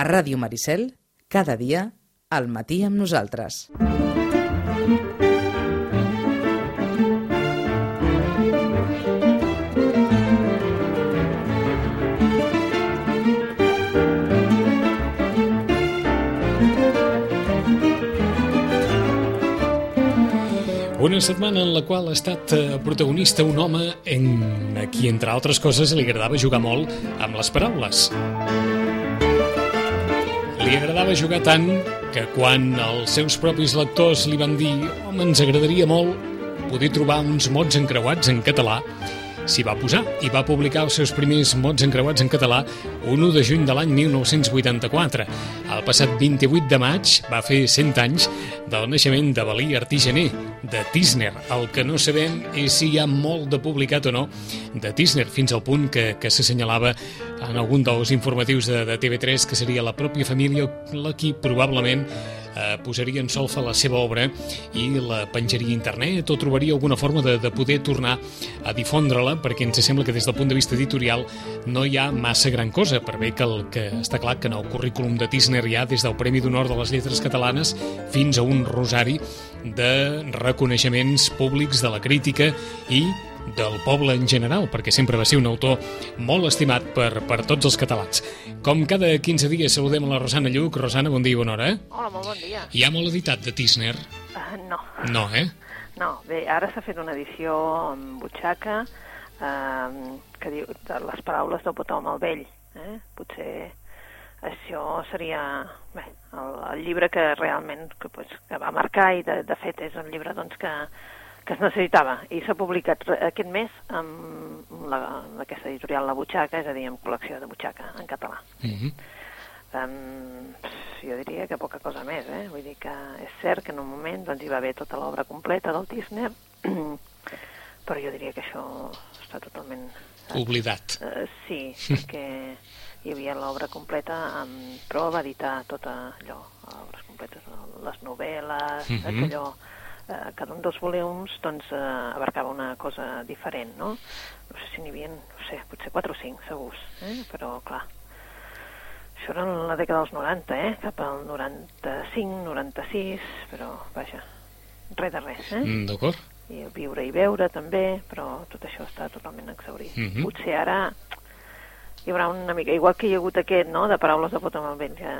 A Ràdio Maricel, cada dia, al matí amb nosaltres. Una setmana en la qual ha estat eh, protagonista un home en a qui, entre altres coses, li agradava jugar molt amb les paraules. Li agradava jugar tant que quan els seus propis lectors li van dir home, ens agradaria molt poder trobar uns mots encreuats en català, s'hi va posar i va publicar els seus primers mots encreuats en català un 1 de juny de l'any 1984. El passat 28 de maig va fer 100 anys del naixement de Balí Artigener, de Tisner. El que no sabem és si hi ha molt de publicat o no de Tisner, fins al punt que, que s'assenyalava en algun dels informatius de, de TV3 que seria la pròpia família la qui probablement eh, posaria en solfa la seva obra i la penjaria a internet. O trobaria alguna forma de, de poder tornar a difondre-la perquè ens sembla que des del punt de vista editorial no hi ha massa gran cosa per bé que el que està clar que en el currículum de Tisner hi ha des del Premi d'Honor de les Lletres Catalanes fins a un rosari de reconeixements públics de la crítica i del poble en general, perquè sempre va ser un autor molt estimat per, per tots els catalans. Com cada 15 dies saludem a la Rosana Lluc. Rosana, bon dia i bona hora. Hola, molt bon dia. Hi ha molt editat de Tisner? Uh, no. No, eh? No, bé, ara s'ha fet una edició amb butxaca uh, que diu les paraules del botó amb el vell. Eh? Potser això seria bé, el, el llibre que realment que, pues, que va marcar i de, de fet és un llibre doncs, que, que es necessitava i s'ha publicat aquest mes amb la, aquesta editorial La Butxaca, és a dir, amb col·lecció de butxaca en català. Mm -hmm. um, jo diria que poca cosa més, eh? Vull dir que és cert que en un moment doncs, hi va haver tota l'obra completa del Tisner, però jo diria que això està totalment... Oblidat. Uh, sí, perquè hi havia l'obra completa, um, però va editar tota allò, obres completes, les novel·les, mm -hmm. allò eh, cada un dels volums doncs, eh, abarcava una cosa diferent, no? No sé si n'hi havia, no sé, potser 4 o 5, segurs, eh? però clar, això era en la dècada dels 90, eh? Cap al 95, 96, però vaja, res de res, eh? Mm, D'acord. I viure i veure també, però tot això està totalment exaurit. Mhm. Potser ara hi haurà una mica, igual que hi ha hagut aquest, no?, de paraules de pot amb el vent, que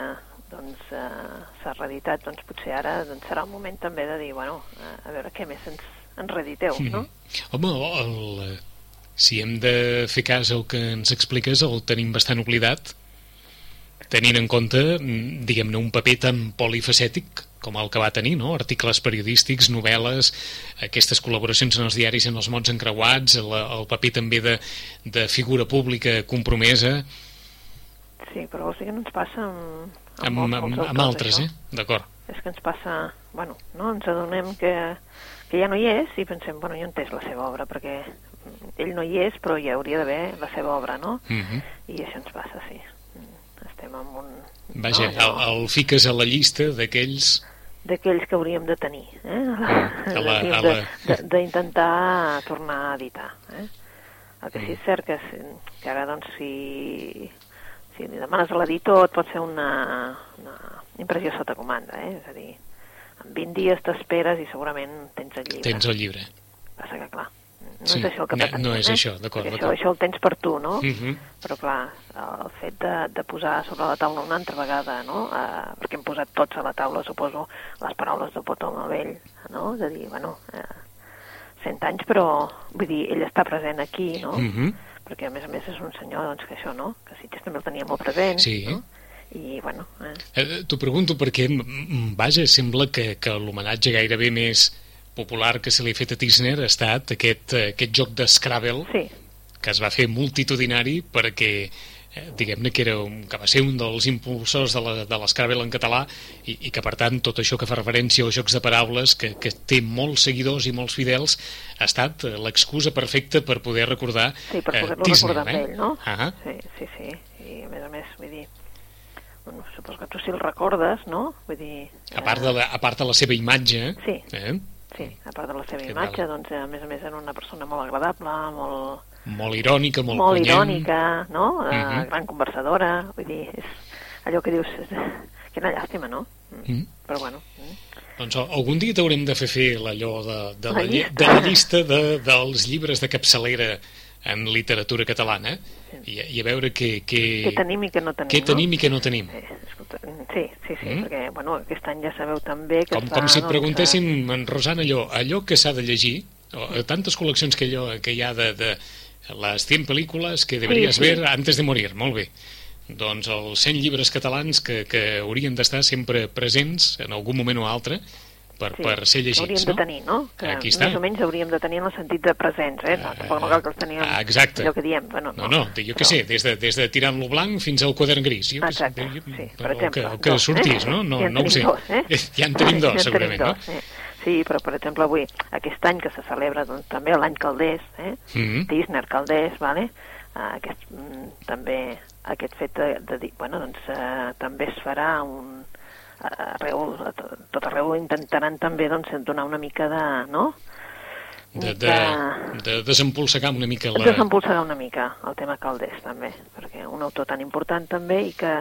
doncs eh, s'ha reeditat, doncs potser ara doncs, serà el moment també de dir, bueno, eh, a veure què més ens, ens reediteu, no? Home, el, si hem de fer cas al que ens expliques, el tenim bastant oblidat, tenint en compte, mm, diguem-ne, un paper tan polifacètic com el que va tenir, no? Articles periodístics, novel·les, aquestes col·laboracions en els diaris en els mots encreuats, el, el paper també de, de figura pública compromesa, Sí, però vols dir que no ens passa amb, amb, molts- amb, molts amb autors, altres, això? eh? D'acord. És que ens passa, bueno, no? ens adonem que, que ja no hi és i pensem, bueno, jo entès la seva obra, perquè ell no hi és, però hi hauria d'haver la seva obra, no? Mm -hmm. I això ens passa, sí. Mm, Estem en un... Vaja, no, allò el, el fiques a la llista d'aquells... D'aquells que hauríem de tenir, eh? Mm, a la- D'intentar tornar a editar, eh? El que sí Mm. és cert que, que ara, doncs, si, si li demanes a l'editor et pot fer una, una impressió sota comanda, eh? És a dir, en 20 dies t'esperes i segurament tens el llibre. Tens el llibre. Passa que, clar, no Sí, és això el que no- pretenem, no és eh? això, d'acord. Això, això el tens per tu, no? Mm -hmm. Però, clar, el fet de, de posar sobre la taula una altra vegada, no? Uh, perquè hem posat tots a la taula, suposo, les paraules del Potó amb el vell, no? És a dir, bueno, uh, cent anys, però, vull dir, ell està present aquí, no? Mm -hmm. Perquè, a més a més, és un senyor, doncs, que això, no? Que Sitges també el tenia molt present, Sí. no? I, bueno, eh, Eh, T'ho pregunto perquè, vaja, sembla que, que l'homenatge gairebé més popular que se li ha fet a Tisner ha estat aquest, eh, aquest joc de Scrabble sí, que es va fer multitudinari perquè eh, diguem-ne que, era un, que va ser un dels impulsors de la- de l'Scrabble en català i, i que per tant tot això que fa referència als jocs de paraules que, que té molts seguidors i molts fidels ha estat eh, l'excusa perfecta per poder recordar sí, per eh, poder-lo Tisner, recordar amb ell, no? Ah, Sí, sí, sí. I, a més a més, vull dir, bueno, suposo que tu sí el recordes, no? Vull dir... a part de la, a part de la seva imatge Sí. eh, Sí, a part de la seva imatge, tal? doncs, a més a més era una persona molt agradable, molt, molt irònica, molt, molt punyent. irònica, no? Uh Mhm. Gran conversadora, vull dir, és, allò que dius, quina llàstima, no? Mm. Però bueno, mm. Doncs al- algun dia t'haurem de fer fer allò de, de, la, La de la llista de, dels llibres de capçalera en literatura catalana i, i a veure què, què, què tenim i què no tenim, què tenim i què no tenim. no? Eh, escolta, sí, sí, sí, Mm. perquè, bueno, aquest any ja sabeu també que Com, fa, com si et doncs, preguntéssim, en Rosana, allò, allò que s'ha de llegir, o, eh, tantes col·leccions que, allò, que hi ha de, de les 100 pel·lícules que deberies sí. ver antes de morir, molt bé. Doncs els 100 llibres catalans que, que haurien d'estar sempre presents en algun moment o altre per, Sí, per ser que llegits, hauríem no? de tenir, no? Que Aquí està. més o menys hauríem de tenir en el sentit de presents, eh? No, tampoc no cal que els teníem ah, exacte. allò que diem. Bueno, No, no, jo què sé, des de, des de tirant-lo blanc fins al quadern gris. Jo, què sé, Exacte, jo- sí, per el exemple. que, el que dos, sortís, eh? no? No, ja no ho sé. Dos, eh? Ja en tenim dos, Ja en segurament, tenim no? dos, eh? Sí, però per exemple avui, aquest any que se celebra doncs, també l'any Caldés, eh? Mhm. Disner Caldés, vale? Uh, aquest, mm, també aquest fet de, de dir, bueno, doncs uh, també es farà un arreu, a tot arreu intentaran també doncs, donar una mica de, no? De, de, de desempolsegar una mica la... Desempolsegar una mica el tema Caldés, també, perquè un autor tan important també i que,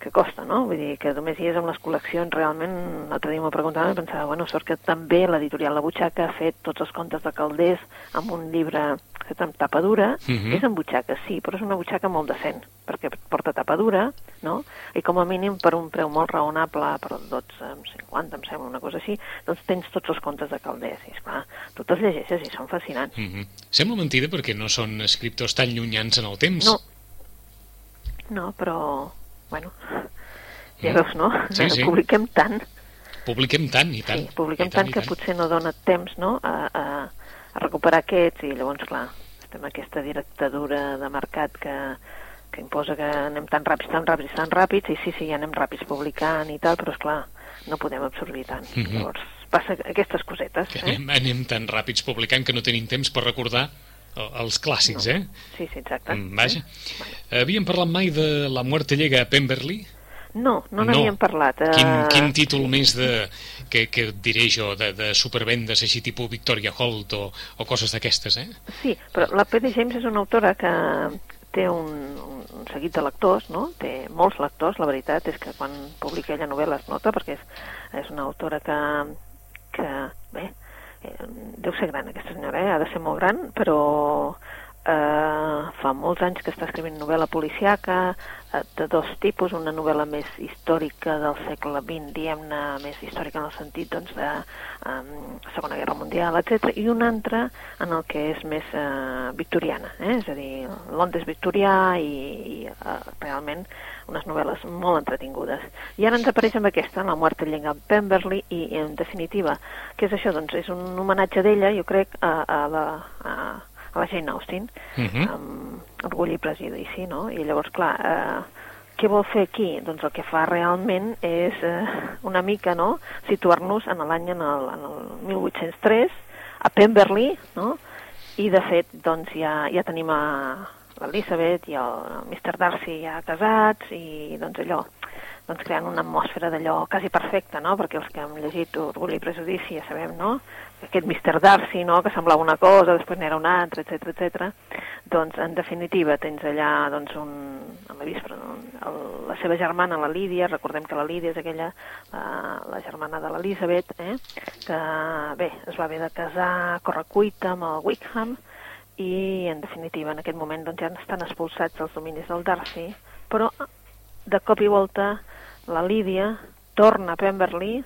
que costa, no? Vull dir, que només hi és amb les col·leccions, realment, l'altre dia m'ho preguntava i pensava, bueno, sort que també l'editorial La Butxaca ha fet tots els contes de Caldés amb un llibre fet amb tapa dura, Mhm. és en butxaca, sí, però és una butxaca molt decent, perquè porta tapa dura, no? I com a mínim per un preu molt raonable, per 12,50, em sembla, una cosa així, doncs tens tots els contes de Caldés, i esclar, tu te'ls llegeixes i són fascinants. Mhm. Sembla mentida perquè no són escriptors tan llunyans en el temps. No. No, però, bueno, ja Mm. veus, no? Sí, sí. Publiquem tant, Publiquem tant i tant. sí, publiquem i tant, i que potser no dona temps, no?, a, a, a recuperar aquests i llavors, clar, estem aquesta dictadura de mercat que, que imposa que anem tan ràpids, tan ràpids, tan ràpids, i sí, sí, ja anem ràpids publicant i tal, però, és clar no podem absorbir tant. Mhm. Llavors, passa aquestes cosetes, Que eh? anem, anem tan ràpids publicant que no tenim temps per recordar els clàssics, eh? Sí, sí, exacte. Mm, Vaja. Havíem parlat mai de La muerte llega a Pemberley? No, no n'havíem parlat. eh, Quin, quin títol més de, que, que diré jo, de, de supervendes així tipus Victoria Holt o, o coses d'aquestes, eh? Sí, però la P.D. James és una autora que té un, un seguit de lectors, no? Té molts lectors, la veritat és que quan publica ella novel·les nota, perquè és, és una autora que, que bé, eh, deu ser gran aquesta senyora, eh? ha de ser molt gran, però eh, fa molts anys que està escrivint novel·la policiaca eh, de dos tipus, una novel·la més històrica del segle XX, diguem-ne, més històrica en el sentit doncs, de um, Segona Guerra Mundial, etc, i una altra en el que és més eh, victoriana, eh? és a dir, Londres victorià i, i eh, realment unes novel·les molt entretingudes. I ara ens apareix amb aquesta, La muerte llega a Pemberley, i en definitiva, què és això? Doncs és un homenatge d'ella, jo crec, a, a, la, a, a la Jane Austen, Mhm. amb Orgull i Prejudici, no? I llavors, clar, eh, què vol fer aquí? Doncs el que fa realment és eh, una mica, no?, situar-nos en l'any en, el, en el 1803, a Pemberley, no?, i de fet, doncs ja, ja tenim a l'Elisabeth i el Mr. Darcy ja casats i doncs allò, doncs creant una atmosfera d'allò quasi perfecta, no?, perquè els que hem llegit Orgull i Prejudici ja sabem, no?, aquest Mr. Darcy, no?, que semblava una cosa, després n'era una altra, etc etc. Doncs, en definitiva, tens allà, doncs, un, a la víspera, no? el, la seva germana, la Lídia, recordem que la Lídia és aquella, la, la germana de l'Elisabet, eh? que, bé, es va haver de casar a correcuita amb el Wickham, i, en definitiva, en aquest moment doncs, ja estan expulsats els dominis del Darcy, però, de cop i volta, la Lídia torna a Pemberley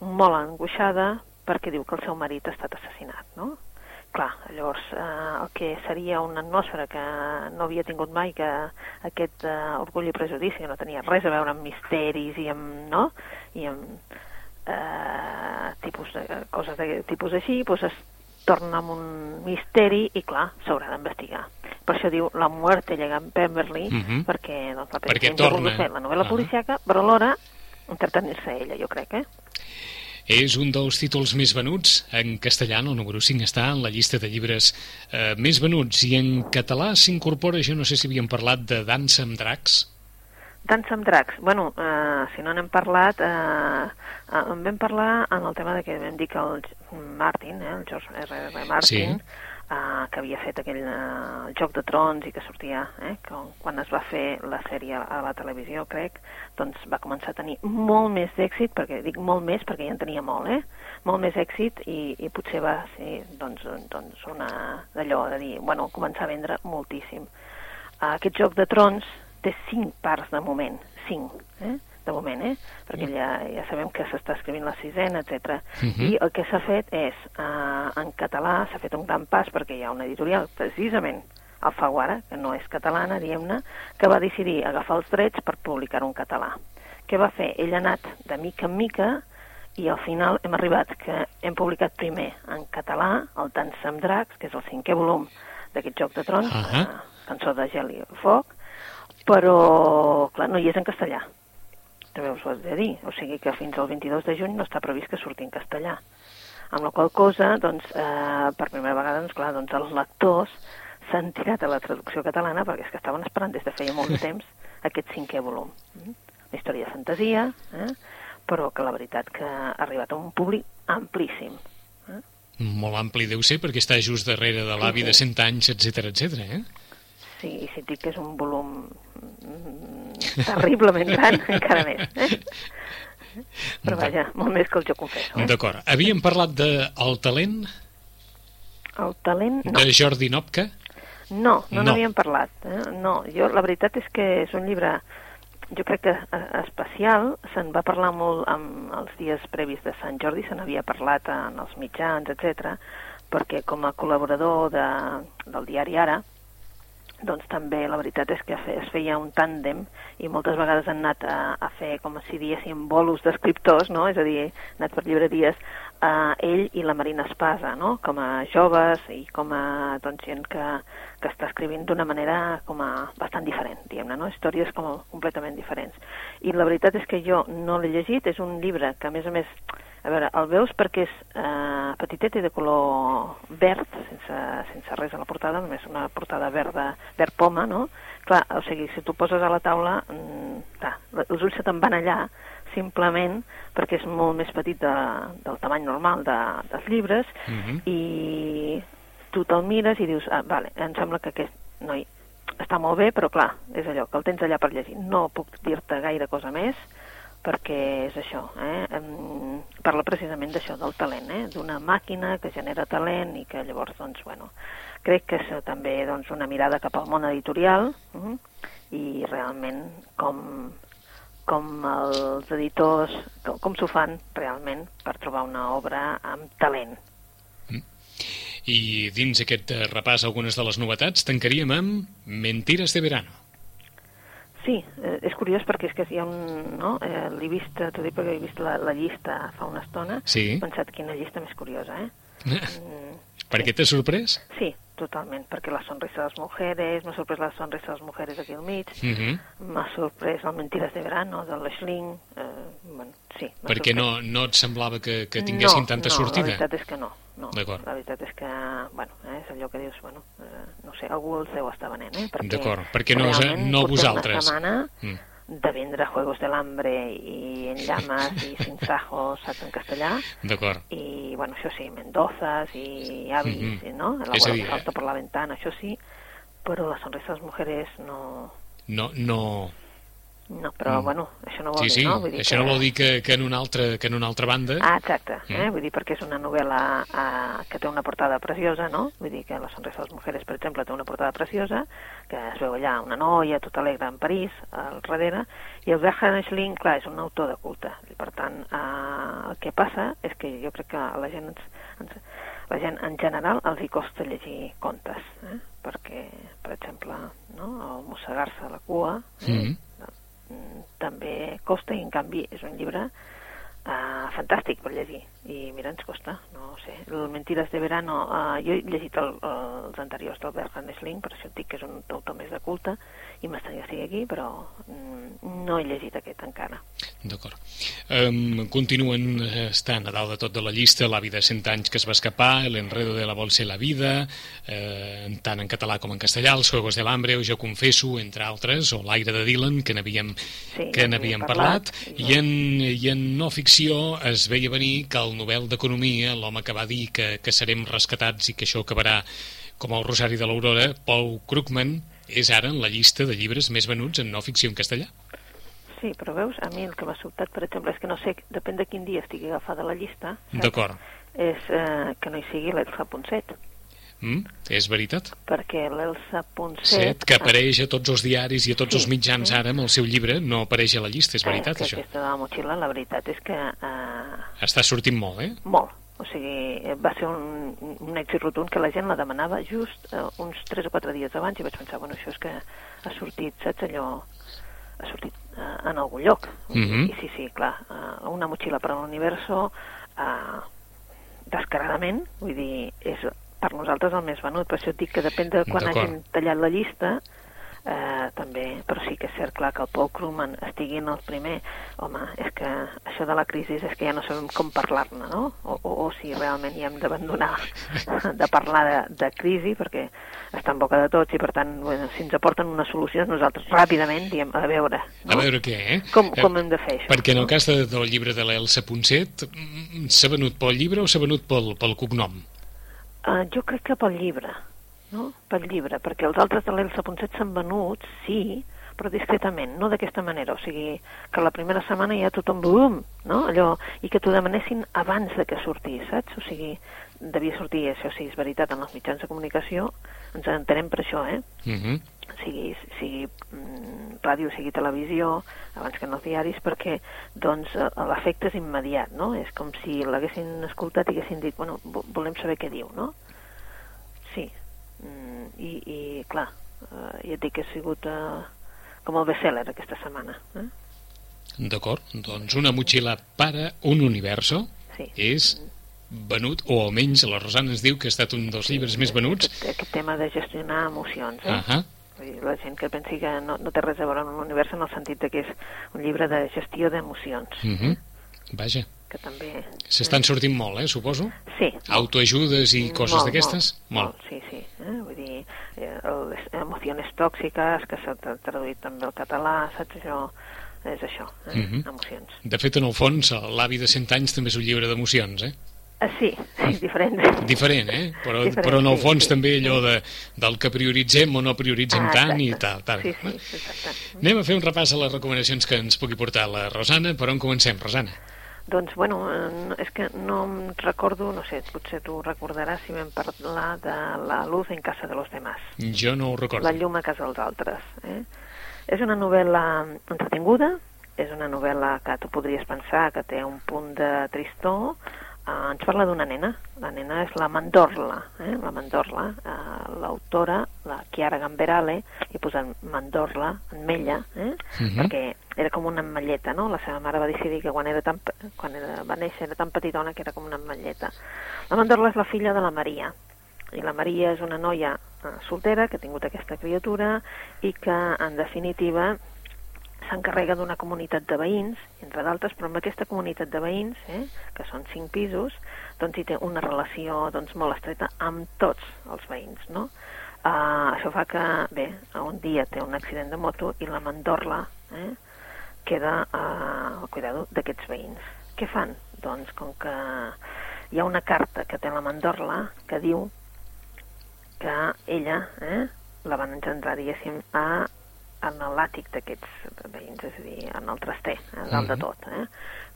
molt angoixada perquè diu que el seu marit ha estat assassinat, no? Clar, llavors, eh, el que seria una atmosfera que no havia tingut mai, que aquest eh, orgull i prejudici, que no tenia res a veure amb misteris i amb, no? I amb eh, tipus de, coses de tipus així, doncs es torna amb un misteri i, clar, s'haurà d'investigar. Per això diu La muerte llega en Pemberley, Mhm. perquè, doncs, la Perquè torna. fer la novel·la Ah. policiaca, però alhora entretenir-se ella, jo crec, eh? És un dels títols més venuts en castellà, el número 5 està en la llista de llibres eh, més venuts i en català s'incorpora, jo no sé si havíem parlat de Dansa amb dracs. Dansa amb dracs. Bueno, eh, si no n'hem parlat, eh, eh, en vam parlar en el tema de que vam dir que el Martin, eh, el George R. R. Martin, Sí. Uh, que havia fet aquell uh, Joc de Trons i que sortia, eh, que quan es va fer la sèrie a la televisió, crec, doncs va començar a tenir molt més d'èxit, perquè dic molt més perquè ja en tenia molt, eh? molt més èxit i, i potser va ser doncs, doncs una d'allò de dir, bueno, començar a vendre moltíssim. Uh, aquest Joc de Trons té cinc parts de moment, cinc, eh? De moment, eh? perquè ja, ja sabem que s'està escrivint la sisena, etc. Uh -huh. I el que s'ha fet és, eh, en català, s'ha fet un gran pas perquè hi ha una editorial, precisament, Alfaguara, que no és catalana, diguem-ne, que va decidir agafar els drets per publicar-ho en català. Què va fer? Ell ha anat de mica en mica i al final hem arribat que hem publicat primer en català el Dansa amb Dracs, que és el cinquè volum d'aquest Joc de Trons, uh -huh. eh, cançó de gel i foc, però, clar, no hi és en castellà també us ho he de dir, o sigui que fins al 22 de juny no està previst que surti en castellà. Amb la qual cosa, doncs, eh, per primera vegada, doncs, clar, doncs els lectors s'han tirat a la traducció catalana perquè és que estaven esperant des de feia molt de temps aquest cinquè volum. Mm? Una història de fantasia, eh? però que la veritat que ha arribat a un públic amplíssim. Eh? Molt ampli deu ser perquè està just darrere de l'avi sí, sí. de 100 anys, etc etc. eh? Sí, i si dic que és un volum terriblement gran, encara més. Eh? Però vaja, molt més que el jo confesso. Eh? D'acord. Havíem parlat de El talent? El talent, no. De Jordi Nopka? No, no n'havíem no. parlat. Eh? No, jo, la veritat és que és un llibre jo crec que eh, especial, se'n va parlar molt amb els dies previs de Sant Jordi, se n'havia parlat en els mitjans, etc perquè com a col·laborador de, del diari Ara, doncs també la veritat és que es feia un tàndem i moltes vegades han anat a, a fer, com si diguéssim, bolos d'escriptors, no? és a dir, anat per llibreries, eh, ell i la Marina Espasa, no? com a joves i com a doncs, gent que, que està escrivint d'una manera com a bastant diferent, diguem-ne, no? històries com a completament diferents. I la veritat és que jo no l'he llegit, és un llibre que a més a més a veure, el veus perquè és eh, petitet i de color verd, sense, sense res a la portada, només una portada verda, verd poma, no? Clar, o sigui, si tu poses a la taula, mm, clar, els ulls se te'n van allà simplement perquè és molt més petit de, del tamany normal de, dels llibres uh mhm. -huh. i tu te'l mires i dius, ah, vale, em sembla que aquest noi està molt bé, però clar, és allò, que el tens allà per llegir. No puc dir-te gaire cosa més, perquè és això, eh? parla precisament d'això, del talent, eh? d'una màquina que genera talent i que llavors, doncs, bueno, crec que és també doncs, una mirada cap al món editorial uh -huh, i realment com, com els editors, com, com s'ho fan realment per trobar una obra amb talent. Mm. I dins aquest repàs algunes de les novetats tancaríem amb Mentiras de verano. Sí, eh, és curiós perquè és que hi ha un... No? Eh, l'he vist, t'ho dic perquè he vist la, la llista fa una estona, sí. he pensat quina llista més curiosa, eh? mm, per què t'ha sorprès? Sí, totalment, perquè la sonrisa de les mujeres, m'ha sorprès la sonrisa de les mujeres aquí al mig, uh -huh. m'ha sorprès el Mentiras de Verano, de l'Schling, eh, bueno, sí. Perquè no, no et semblava que, que tinguessin no, tanta no, sortida? No, la veritat és que no, no. La veritat és que, bueno, eh, és allò que dius, bueno, eh, no sé, algú el seu està venent, eh? D'acord, perquè no, no vosaltres. Una setmana mm de vendre Juegos del Hambre i En llamas i Sin Sajos, saps, en castellà. D'acord. I, bueno, això sí, Mendozas i Avis, mm -hmm. no? La és a dir, salto per la ventana, això sí, però la sonrisa de les mujeres no... No, no, no, però, mm. bueno, això no vol sí, dir, sí. no? Vull dir això que... no vol dir que, que, en una altra, que en una altra banda... Ah, exacte, mm. eh? vull dir, perquè és una novel·la eh, que té una portada preciosa, no? Vull dir que La sonrisa de les mujeres, per exemple, té una portada preciosa, que es veu allà una noia tot alegre en París, al darrere, i el Berhan Schling, clar, és un autor de culte, i per tant, eh, el que passa és que jo crec que la gent, ens, ens, la gent en general els hi costa llegir contes, eh? perquè, per exemple, no? el mossegar-se la cua, eh? mm també costa i en canvi és un llibre uh, fantàstic per llegir i mira, ens costa, no sé. El Mentiras de Verano, uh, jo he llegit el, els anteriors del Bertrand Schling per això et dic que és un autor més de culte i m'estaria que sigui aquí, però mm, no he llegit aquest encara. D'acord. Um, continuen estant a dalt de tot de la llista L'avi de 100 anys que es va escapar, L'enredo de la bolsa i la vida, eh, tant en català com en castellà, Els juegos de l'hambre Jo confesso, entre altres, o L'aire de Dylan, que n'havíem Sí, que n'havíem parlat, parlat, i en, i en no ficció es veia venir que el Nobel d'Economia, l'home que va dir que, que serem rescatats i que això acabarà com el Rosari de l'Aurora, Paul Krugman, és ara en la llista de llibres més venuts en no ficció en castellà. Sí, però veus, a mi el que m'ha sobtat, per exemple, és que no sé, depèn de quin dia estigui agafada la llista? D'acord. és eh, que no hi sigui l'Elsa Ponset, Mm? És veritat? perquè l'Elsa Ponset... Set, que apareix a tots els diaris i a tots Sí, els mitjans sí. ara amb el seu llibre, no apareix a la llista, és veritat, que això. Aquesta de la motxilla, la veritat és que eh, Està sortint molt, eh? molt. O sigui, va ser un, un èxit rotund que la gent la demanava just eh, uns 3 o 4 dies abans i vaig pensar, bueno, això és que ha sortit, saps, allò... ha sortit eh, en algun lloc. Mhm. I sí, sí, clar, eh, una motxilla per a l'universo eh, descaradament, vull dir, és per nosaltres el més venut, per això et dic que depèn de quan hagin tallat la llista, eh, també, però sí que és cert, clar, que el Paul Krugman estigui en el primer, home, és que això de la crisi és que ja no sabem com parlar-ne, no? O, o, o si realment ja hem d'abandonar de parlar de, de crisi, perquè està en boca de tots i, per tant, bueno, si ens aporten una solució, nosaltres ràpidament diem, a veure, no? A veure què, eh? com, Eh, com hem de fer això? Perquè en el cas de, del llibre de l'Elsa Ponset, mm, s'ha venut pel llibre o s'ha venut pel, pel cognom? Uh, jo crec que pel llibre, no? Pel llibre, perquè els altres de l'Elsa Ponset s'han venut, sí, però discretament, no d'aquesta manera, o sigui, que la primera setmana ja tothom, bum, no? Allò, i que t'ho demanessin abans de que sortís, saps? O sigui, devia sortir, això sí, és veritat, en els mitjans de comunicació, ens entenem per això, eh? Uh -huh. sigui, sigui mm, ràdio, sigui televisió, abans que en els diaris, perquè doncs l'efecte és immediat, no? És com si l'haguessin escoltat i haguessin dit, bueno, vo- volem saber què diu, no? Sí. Mm, i, I, clar, eh, ja et dic que ha sigut eh, com el best-seller aquesta setmana. Eh? D'acord, doncs una motxilla para un universo Sí. és venut, o almenys la Rosana ens diu que ha estat un dels llibres més venuts. Aquest, aquest tema de gestionar emocions, eh? Uh -huh. La gent que pensi que no, no té res a veure amb l'univers en el sentit que és un llibre de gestió d'emocions, Uh -huh. Vaja, que també... s'estan sortint molt, eh, suposo? Sí. Autoajudes i coses Molt, d'aquestes? Molt, molt, sí, sí. Eh? Vull dir, eh, les emocions tòxiques, que s'ha tra- traduït també al català, saps això? És això, eh? Mhm. emocions. De fet, en el fons, l'avi de 100 anys també és un llibre d'emocions, eh? Ah, sí, sí, diferent. Diferent, eh? Però, Diferent, però en el sí, fons sí. també allò de, del que prioritzem o no prioritzem Ah, tant i tal, tal. Sí, sí, exacte. Anem a fer un repàs a les recomanacions que ens pugui portar la Rosana. Per on comencem, Rosana? Doncs, bueno, no- és que no em recordo, no sé, potser tu recordaràs si vam parlar de La luz en casa de los demás. Jo no ho recordo. La llum a casa dels altres. Eh? És una novel·la entretinguda, és una novel·la que tu podries pensar que té un punt de tristor. Eh, ens parla d'una nena. La nena és la Mandorla. Eh? La Mandorla, eh, l'autora, la Chiara Gamberale, hi posen Mandorla, en mella, eh? Mhm. perquè era com una ametlleta, no? La seva mare va decidir que quan, era tan, quan era, va néixer era tan petitona que era com una ametlleta. La Mandorla és la filla de la Maria, i la Maria és una noia eh, soltera que ha tingut aquesta criatura i que, en definitiva, s'encarrega d'una comunitat de veïns, entre d'altres, però amb aquesta comunitat de veïns, eh, que són cinc pisos, doncs hi té una relació doncs, molt estreta amb tots els veïns, no? Uh, això fa que, bé, un dia té un accident de moto i la mandorla eh, queda uh, al cuidado d'aquests veïns. Què fan? Doncs com que hi ha una carta que té la mandorla que diu que ella eh, la van engendrar, diguéssim, a, en l'àtic d'aquests veïns, és a dir, en el traster, eh, dalt de Mhm. tot. Eh?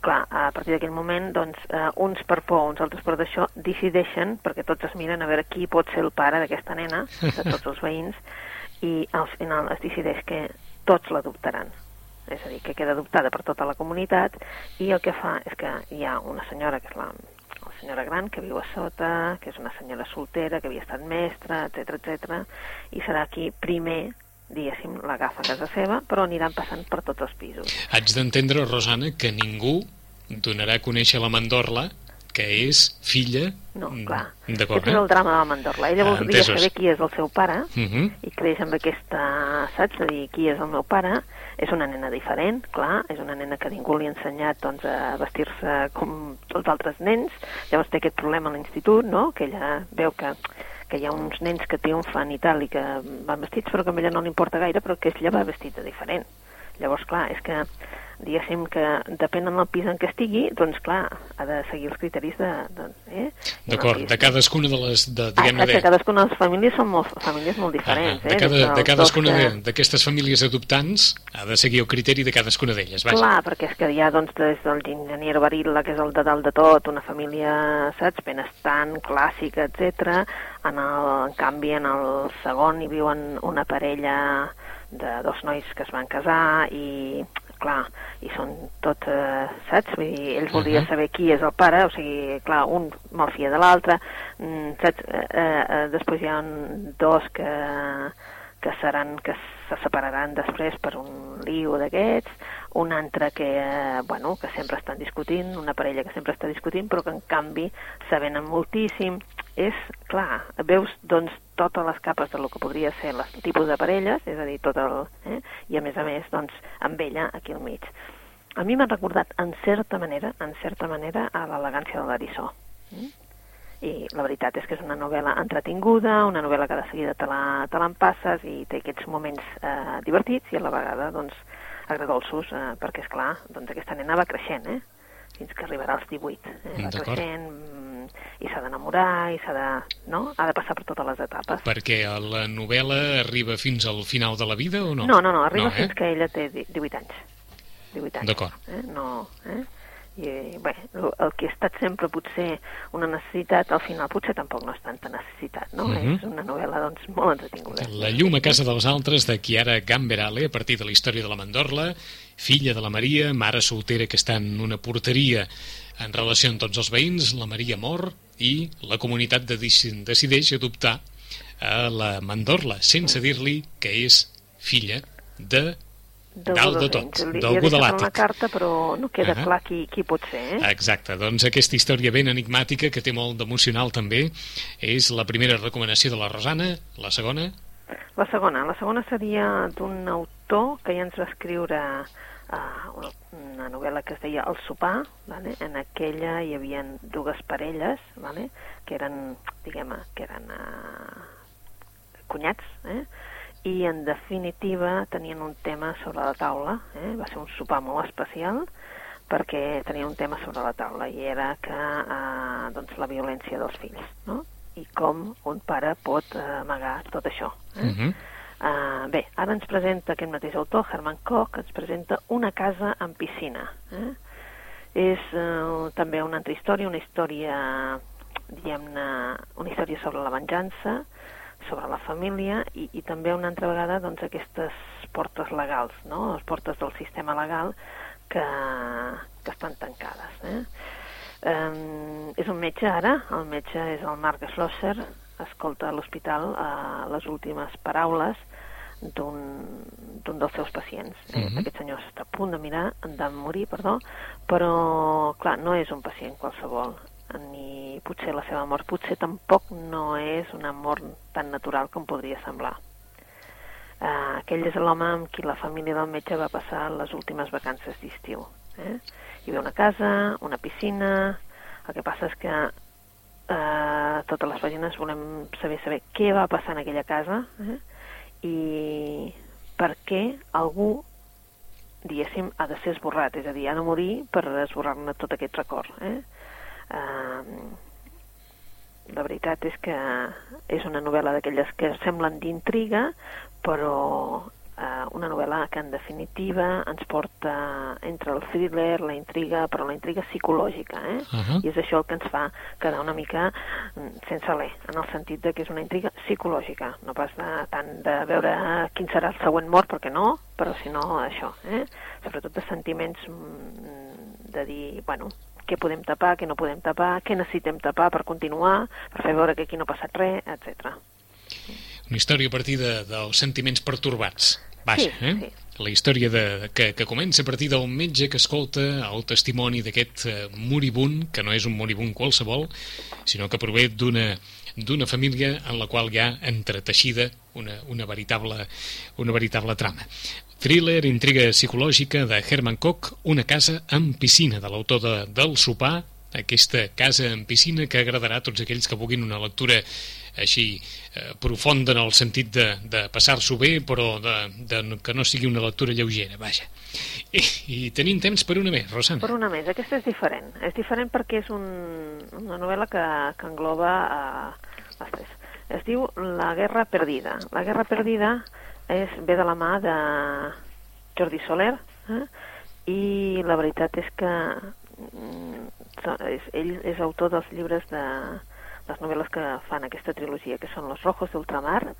Clar, a partir d'aquell moment, doncs, eh, uns per por, uns altres per d'això, decideixen, perquè tots es miren a veure qui pot ser el pare d'aquesta nena, de tots els veïns, i al final es decideix que tots l'adoptaran. És a dir, que queda adoptada per tota la comunitat i el que fa és que hi ha una senyora, que és la, la senyora gran, que viu a sota, que és una senyora soltera, que havia estat mestra, etc etc i serà qui primer, diguéssim, l'agafa a casa seva, però aniran passant per tots els pisos. Haig d'entendre, Rosana, que ningú donarà a conèixer la mandorla que és filla... No, Mm, clar. D'acord, Aquest és el drama de la mandorla. Ella Ah, entesos. saber qui és el seu pare Uh -huh. i creix amb aquesta, saps, de dir qui és el meu pare. És una nena diferent, clar, és una nena que ningú li ha ensenyat doncs, a vestir-se com els altres nens. Llavors té aquest problema a l'institut, no?, que ella veu que que hi ha uns nens que triomfen i tal, i que van vestits, però que a ella no li importa gaire, però que ella va vestit de diferent. Llavors, clar, és que diguéssim que depèn del pis en què estigui, doncs clar, ha de seguir els criteris de... de eh? D'acord, de cadascuna de les... De, Ah, diguem-ne, exacte, de, cadascuna de les famílies són molt, famílies molt diferents, Ah, eh? de, cada, Des de dels cadascuna de- que- d'aquestes famílies adoptants ha de seguir el criteri de cadascuna d'elles, vaja. Clar, perquè és que hi ha doncs, des del enginyer Barilla, que és el de dalt de tot, una família, saps, benestant, clàssica, etc. En, el, en canvi, en el segon hi viuen una parella de dos nois que es van casar i, clar, i són tot, eh, saps? Vull dir, ells voldrien Mhm. saber qui és el pare, o sigui, clar, un malfia de l'altre, mm, saps? Eh, eh, després hi ha dos que, que seran, que se separaran després per un lío d'aquests, un altre que, eh, bueno, que sempre estan discutint, una parella que sempre està discutint, però que en canvi s'avenen moltíssim. És, clar, veus doncs totes les capes de lo que podria ser el tipus de parelles, és a dir, tot el... Eh? I a més a més, doncs, amb ella aquí al mig. A mi m'ha recordat, en certa manera, en certa manera, a l'elegància de l'Arissó. Mm? I la veritat és que és una novel·la entretinguda, una novel·la que de seguida te l'empasses i té aquests moments eh, divertits i a la vegada, doncs, agradolços, eh, perquè, és clar, doncs aquesta nena va creixent, eh? fins que arribarà als 18. Eh? Va D'acord. creixent mm, i s'ha d'enamorar i s'ha de... No? Ha de passar per totes les etapes. Perquè la novel·la arriba fins al final de la vida o no? No, no, no, arriba no, eh? fins que ella té di- 18 anys. 18 anys. D'acord. Eh? No, eh? I, bé, el, que ha estat sempre potser una necessitat, al final potser tampoc no és tanta necessitat, no? Mhm. És una novel·la, doncs, molt entretinguda. La llum a casa dels altres de Chiara Gamberale a partir de la història de la Mandorla, filla de la Maria, mare soltera que està en una porteria en relació amb tots els veïns, la Maria mor i la comunitat de decideix adoptar a la Mandorla sense dir-li que és filla de dalt de tot, d'algú de l'àtic. la carta, però no queda Ahà. clar qui, qui pot ser, eh? Exacte, doncs aquesta història ben enigmàtica que té molt d'emocional també és la primera recomanació de la Rosana, la segona La segona. La segona seria d'un autor que ja ens va escriure uh, una, novel·la que es deia El sopar, vale? en aquella hi havia dues parelles, vale? que eren, diguem que eren uh, cunyats, eh? i en definitiva tenien un tema sobre la taula, eh? va ser un sopar molt especial, perquè tenia un tema sobre la taula i era que eh, doncs la violència dels fills, no? I com un pare pot eh, amagar tot això. Eh? uh -huh. Uh, bé, ara ens presenta aquest mateix autor, Herman Koch, ens presenta una casa amb piscina. Eh? És uh, també una altra història, una història, diguem-ne, una història sobre la venjança, sobre la família i, i també una altra vegada doncs, aquestes portes legals, no? les portes del sistema legal que, que estan tancades. Eh? Um, és un metge ara, el metge és el Marc Schlosser, escolta a l'hospital uh, les últimes paraules d'un dels seus pacients. Eh? Mhm. Aquest senyor està a punt de mirar, de morir, perdó, però, clar, no és un pacient qualsevol, ni potser la seva mort, potser tampoc no és una mort tan natural com podria semblar. Uh, aquell és l'home amb qui la família del metge va passar les últimes vacances d'estiu. Eh? Hi havia una casa, una piscina... El que passa és que eh, totes les pàgines volem saber saber què va passar en aquella casa eh? I per què algú diguéssim, ha de ser esborrat, és a dir, ha de morir per esborrar-ne tot aquest record. Eh? Uh, la veritat és que és una novel·la d'aquelles que semblen d'intriga, però eh, una novel·la que en definitiva ens porta entre el thriller, la intriga, però la intriga psicològica, eh? Uh -huh. I és això el que ens fa quedar una mica mm, sense alè, en el sentit de que és una intriga psicològica, no pas de, tant de veure quin serà el següent mort, perquè no, però sinó això, eh? sobretot de sentiments mm, de dir, bueno, què podem tapar, què no podem tapar, què necessitem tapar per continuar, per fer veure que aquí no ha passat res, etc. Una història a partir de, dels sentiments pertorbats. Vaja, Sí, eh? sí. la història de, que, que comença a partir d'un metge que escolta el testimoni d'aquest eh, moribund, que no és un moribund qualsevol, sinó que prové d'una d'una família en la qual hi ha entreteixida una, una, veritable, una veritable trama. Thriller, intriga psicològica de Herman Koch, una casa amb piscina, de l'autor de, del sopar, aquesta casa amb piscina que agradarà a tots aquells que vulguin una lectura així eh, profunda en el sentit de, de passar-s'ho bé, però de, de, que no sigui una lectura lleugera, vaja. I, I tenim temps per una més, Rosana. Per una més. Aquesta és diferent. És diferent perquè és un, una novel·la que, que engloba eh, les tres. Es diu La guerra perdida. La guerra perdida és, ve de la mà de Jordi Soler, eh? i la veritat és que mm, és, ell és autor dels llibres de les novel·les que fan aquesta trilogia, que són Los Rojos d'Ultramar,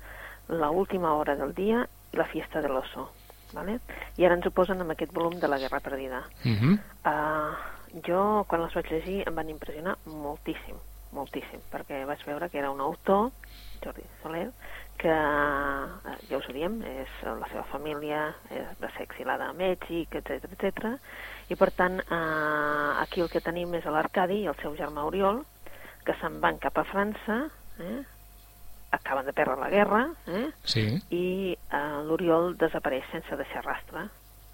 La última hora del dia i La fiesta de l'oso. ¿vale? I ara ens ho posen amb aquest volum de La guerra perdida. Uh -huh. uh, jo, quan les vaig llegir, em van impressionar moltíssim, moltíssim, perquè vaig veure que era un autor, Jordi Soler, que, eh, ja us ho diem, és la seva família és de ser exilada a Mèxic, etc etc. i per tant eh, aquí el que tenim és l'Arcadi i el seu germà Oriol, que se'n van cap a França, eh? acaben de perdre la guerra, eh? sí. i eh, l'Oriol desapareix sense deixar rastre.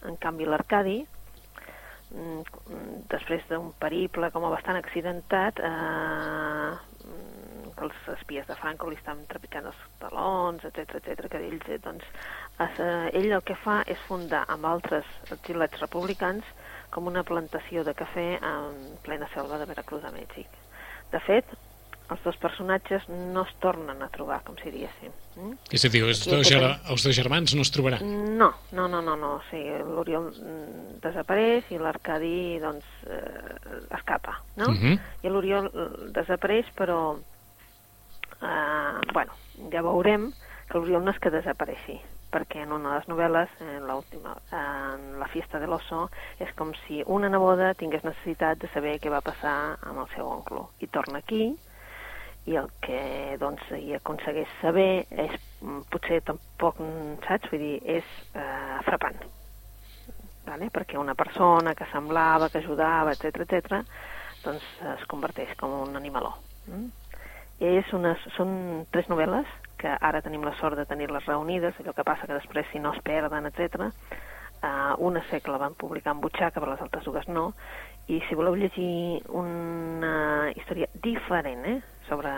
En canvi, l'Arcadi, mm, després d'un periple com a bastant accidentat, eh, que els espies de Franco li estan trepitjant els talons, etc etc que ells, eh, doncs, es, eh, ell el que fa és fundar amb altres exilats republicans com una plantació de cafè en plena selva de Veracruz a Mèxic. De fet, els dos personatges no es tornen a trobar, com si diguéssim. Mm? És a dir, els, dos, ger els dos germans no es trobaran? No, no, no, no, no. O sigui, l'Oriol mm, desapareix i l'Arcadi, doncs, eh, escapa, no? Uh -huh. I l'Oriol eh, desapareix, però, eh, bueno, ja veurem que l'Oriol no és que desapareixi, perquè en una de les novel·les, en l'última, en La fiesta de l'oso, és com si una neboda tingués necessitat de saber què va passar amb el seu oncle. I torna aquí, i el que doncs, hi aconsegueix saber és, mm, potser tampoc, saps? Vull dir, és eh, frapant. Vale? Perquè una persona que semblava, que ajudava, etc etc, doncs es converteix com un animaló. Mm? És unes, són tres novel·les que ara tenim la sort de tenir-les reunides, allò que passa que després si no es perden, etc. Uh, una sé que la van publicar en butxaca, però les altres dues no, i si voleu llegir una història diferent eh, sobre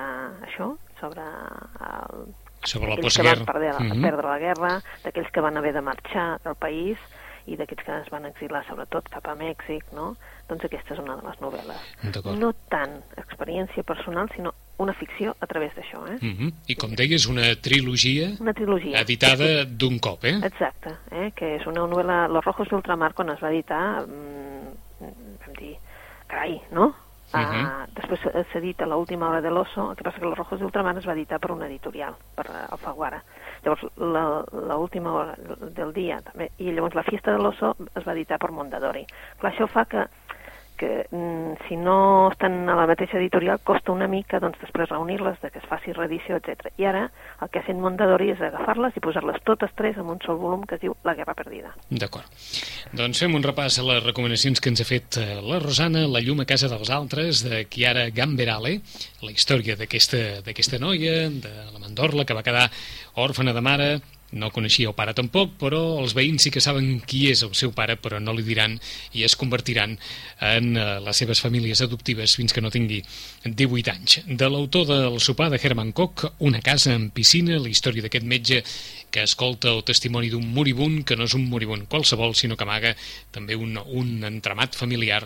això, sobre el, sobre la que van perdre, -huh. perdre la guerra, d'aquells que van haver de marxar del país i d'aquests que es van exilar sobretot cap a Mèxic, no? Doncs aquesta és una de les novel·les. No tant experiència personal, sinó una ficció a través d'això, eh? Uh -huh. I com deies, una trilogia, una trilogia. editada d'un cop, eh? Exacte, eh? que és una novel·la... Los Rojos d'Ultramar, quan es va editar, mmm, vam dir, carai, no? Uh -huh. uh, després s'edita l'última hora de l'oso, el que passa que Los Rojos d'Ultramar es va editar per una editorial, per Alfaguara. Llavors, l'última hora del dia també, i llavors la fiesta de l'oso es va editar per Mondadori. Clar, això fa que que mm, si no estan a la mateixa editorial costa una mica doncs, després reunir-les, de que es faci reedició, etc. I ara el que ha fet Mondadori és agafar-les i posar-les totes tres en un sol volum que es diu La guerra perdida. D'acord. Doncs fem un repàs a les recomanacions que ens ha fet eh, la Rosana, La llum a casa dels altres, de Chiara Gamberale, la història d'aquesta noia, de la Mandorla, que va quedar òrfana de mare, no coneixia el pare tampoc, però els veïns sí que saben qui és el seu pare, però no li diran i es convertiran en eh, les seves famílies adoptives fins que no tingui 18 anys. De l'autor del sopar de Herman Koch, Una casa amb piscina, la història d'aquest metge que escolta el testimoni d'un moribund, que no és un moribund qualsevol, sinó que amaga també un, un entramat familiar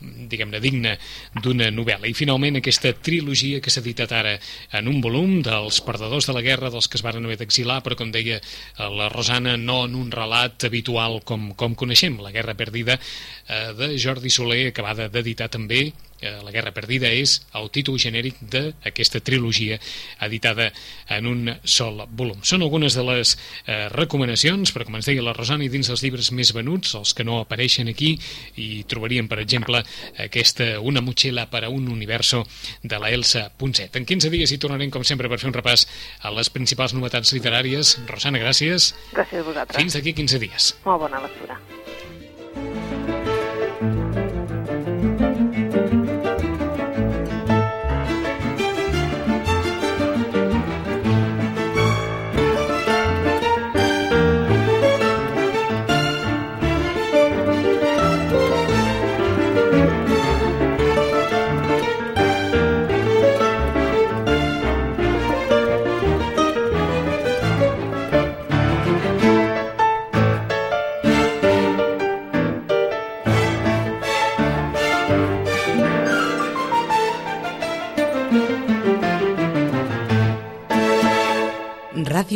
diguem-ne, digne d'una novel·la. I finalment aquesta trilogia que s'ha editat ara en un volum dels perdedors de la guerra, dels que es van haver d'exilar, però com deia eh, la Rosana, no en un relat habitual com, com coneixem, La guerra perdida, eh, de Jordi Soler, acabada d'editar també La guerra perdida és el títol genèric d'aquesta trilogia editada en un sol volum. Són algunes de les eh, recomanacions, però com ens deia la Rosani, dins dels llibres més venuts, els que no apareixen aquí, i trobaríem, per exemple, aquesta Una motxilla per a un universo de la Elsa Ponset. En 15 dies hi tornarem, com sempre, per fer un repàs a les principals novetats literàries. Rosana, gràcies. Gràcies a vosaltres. Fins d'aquí 15 dies. Molt bona lectura.